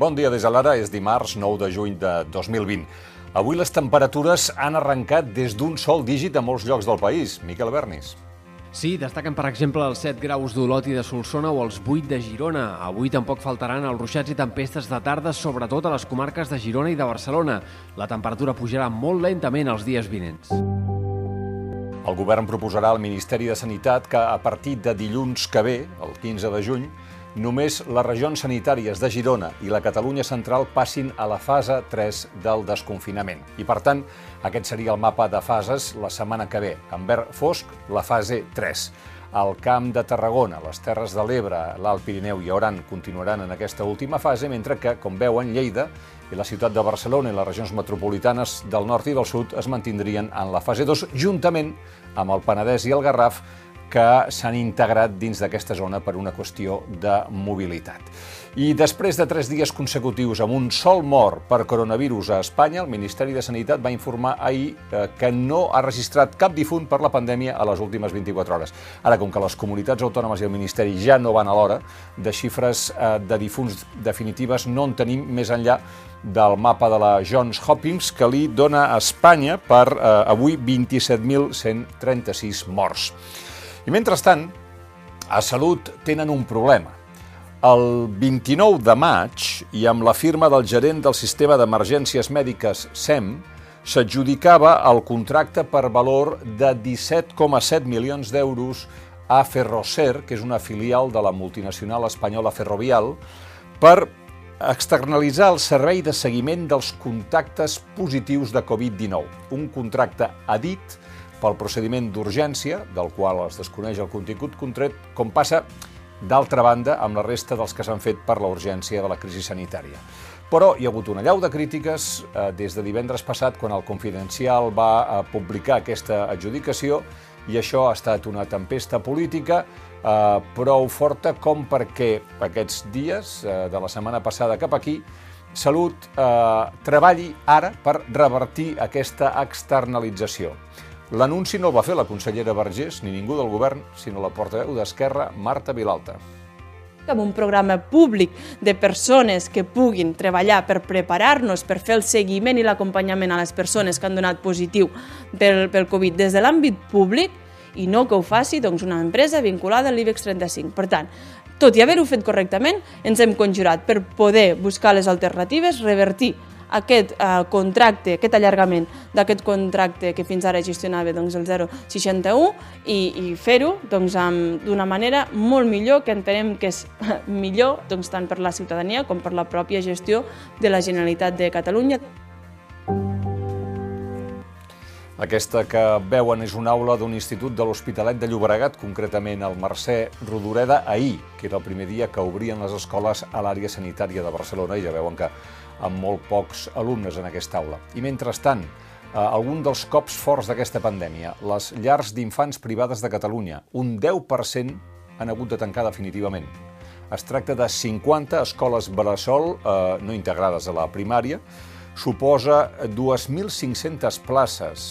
Bon dia des de l'ara, és dimarts 9 de juny de 2020. Avui les temperatures han arrencat des d'un sol dígit a molts llocs del país. Miquel Bernis. Sí, destaquen, per exemple, els 7 graus d'Olot i de Solsona o els 8 de Girona. Avui tampoc faltaran els ruixats i tempestes de tarda, sobretot a les comarques de Girona i de Barcelona. La temperatura pujarà molt lentament els dies vinents. El govern proposarà al Ministeri de Sanitat que a partir de dilluns que ve, el 15 de juny, només les regions sanitàries de Girona i la Catalunya central passin a la fase 3 del desconfinament. I, per tant, aquest seria el mapa de fases la setmana que ve. En verd fosc, la fase 3. El Camp de Tarragona, les Terres de l'Ebre, l'Alt Pirineu i Oran continuaran en aquesta última fase, mentre que, com veuen, Lleida i la ciutat de Barcelona i les regions metropolitanes del nord i del sud es mantindrien en la fase 2, juntament amb el Penedès i el Garraf, que s'han integrat dins d'aquesta zona per una qüestió de mobilitat. I després de tres dies consecutius amb un sol mort per coronavirus a Espanya, el Ministeri de Sanitat va informar ahir eh, que no ha registrat cap difunt per la pandèmia a les últimes 24 hores. Ara, com que les comunitats autònomes i el Ministeri ja no van a l'hora, de xifres eh, de difunts definitives no en tenim més enllà del mapa de la Johns Hopkins que li dona a Espanya per eh, avui 27.136 morts. I mentrestant, a Salut tenen un problema. El 29 de maig, i amb la firma del gerent del sistema d'emergències mèdiques SEM, s'adjudicava el contracte per valor de 17,7 milions d'euros a Ferroser, que és una filial de la multinacional espanyola Ferrovial, per externalitzar el servei de seguiment dels contactes positius de Covid-19. Un contracte a dit pel procediment d'urgència, del qual es desconeix el contingut contret, com passa, d'altra banda, amb la resta dels que s'han fet per la urgència de la crisi sanitària. Però hi ha hagut una llau de crítiques eh, des de divendres passat, quan el Confidencial va eh, publicar aquesta adjudicació, i això ha estat una tempesta política eh, prou forta com perquè aquests dies, eh, de la setmana passada cap aquí, Salut eh, treballi ara per revertir aquesta externalització. L'anunci no el va fer la consellera Vergés ni ningú del govern, sinó la portaveu d'Esquerra, Marta Vilalta amb un programa públic de persones que puguin treballar per preparar-nos, per fer el seguiment i l'acompanyament a les persones que han donat positiu pel, pel Covid des de l'àmbit públic i no que ho faci doncs, una empresa vinculada a l'IBEX 35. Per tant, tot i haver-ho fet correctament, ens hem conjurat per poder buscar les alternatives, revertir aquest eh, contracte, aquest allargament d'aquest contracte que fins ara gestionava doncs, el 061 i, i fer-ho doncs, d'una manera molt millor, que entenem que és millor doncs, tant per la ciutadania com per la pròpia gestió de la Generalitat de Catalunya. Aquesta que veuen és una aula d'un institut de l'Hospitalet de Llobregat, concretament el Mercè Rodoreda, ahir, que era el primer dia que obrien les escoles a l'àrea sanitària de Barcelona, i ja veuen que amb molt pocs alumnes en aquesta aula. I mentrestant, eh, algun dels cops forts d'aquesta pandèmia, les llars d'infants privades de Catalunya, un 10% han hagut de tancar definitivament. Es tracta de 50 escoles bressol eh, no integrades a la primària, suposa 2.500 places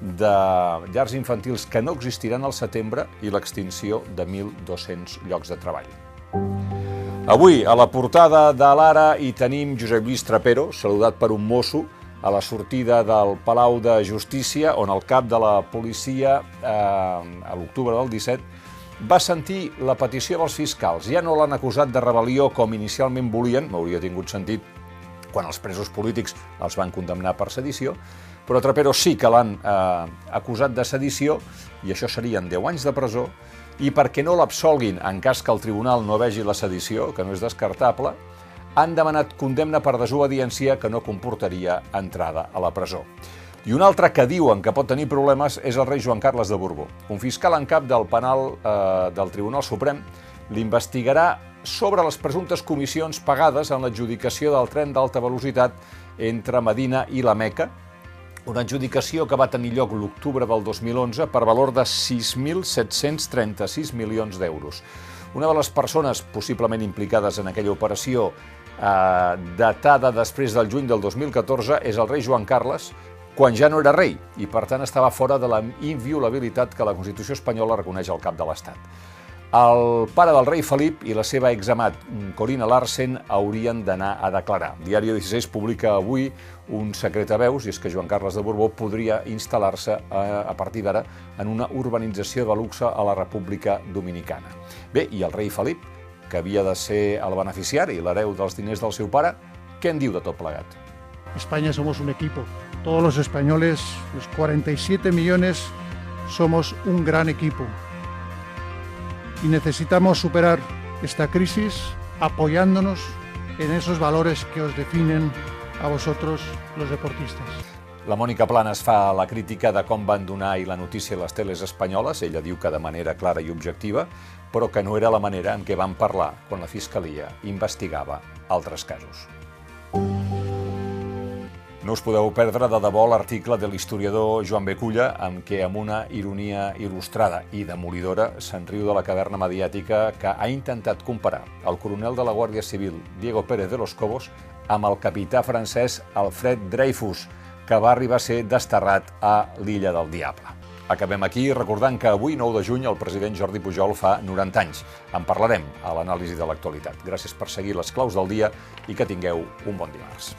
de llars infantils que no existiran al setembre i l'extinció de 1.200 llocs de treball. Avui, a la portada de l'Ara, hi tenim Josep Lluís Trapero, saludat per un mosso, a la sortida del Palau de Justícia, on el cap de la policia, eh, a l'octubre del 17, va sentir la petició dels fiscals. Ja no l'han acusat de rebel·lió com inicialment volien, m'hauria tingut sentit quan els presos polítics els van condemnar per sedició, però Trapero sí que l'han eh, acusat de sedició, i això serien 10 anys de presó, i perquè no l'absolguin en cas que el tribunal no vegi la sedició, que no és descartable, han demanat condemna per desobediència que no comportaria entrada a la presó. I un altre que diuen que pot tenir problemes és el rei Joan Carles de Borbó. Un fiscal en cap del penal eh, del Tribunal Suprem l'investigarà sobre les presumptes comissions pagades en l'adjudicació del tren d'alta velocitat entre Medina i la Meca, una adjudicació que va tenir lloc l'octubre del 2011 per valor de 6.736 milions d'euros. Una de les persones possiblement implicades en aquella operació, eh, datada després del juny del 2014, és el rei Joan Carles, quan ja no era rei i, per tant, estava fora de la inviolabilitat que la Constitució espanyola reconeix al cap de l'Estat. El pare del rei Felip i la seva examat Corina Larsen haurien d'anar a declarar. Diari 16 publica avui un secret a veus i és que Joan Carles de Borbó podria instal·lar-se a, a partir d'ara en una urbanització de luxe a la República Dominicana. Bé, i el rei Felip, que havia de ser el beneficiari, l'hereu dels diners del seu pare, què en diu de tot plegat? España somos un equipo. Todos los españoles, los 47 millones, somos un gran equipo y necesitamos superar esta crisis apoyándonos en esos valores que os definen a vosotros, los deportistas. La Mònica Planes fa la crítica de com van donar i la notícia a les teles espanyoles. Ella diu que de manera clara i objectiva, però que no era la manera en què van parlar quan la Fiscalia investigava altres casos. No us podeu perdre de debò l'article de l'historiador Joan Beculla amb què amb una ironia il·lustrada i demolidora se'n riu de la caverna mediàtica que ha intentat comparar el coronel de la Guàrdia Civil Diego Pérez de los Cobos amb el capità francès Alfred Dreyfus, que va arribar a ser desterrat a l'illa del Diable. Acabem aquí recordant que avui, 9 de juny, el president Jordi Pujol fa 90 anys. En parlarem a l'anàlisi de l'actualitat. Gràcies per seguir les claus del dia i que tingueu un bon dimarts.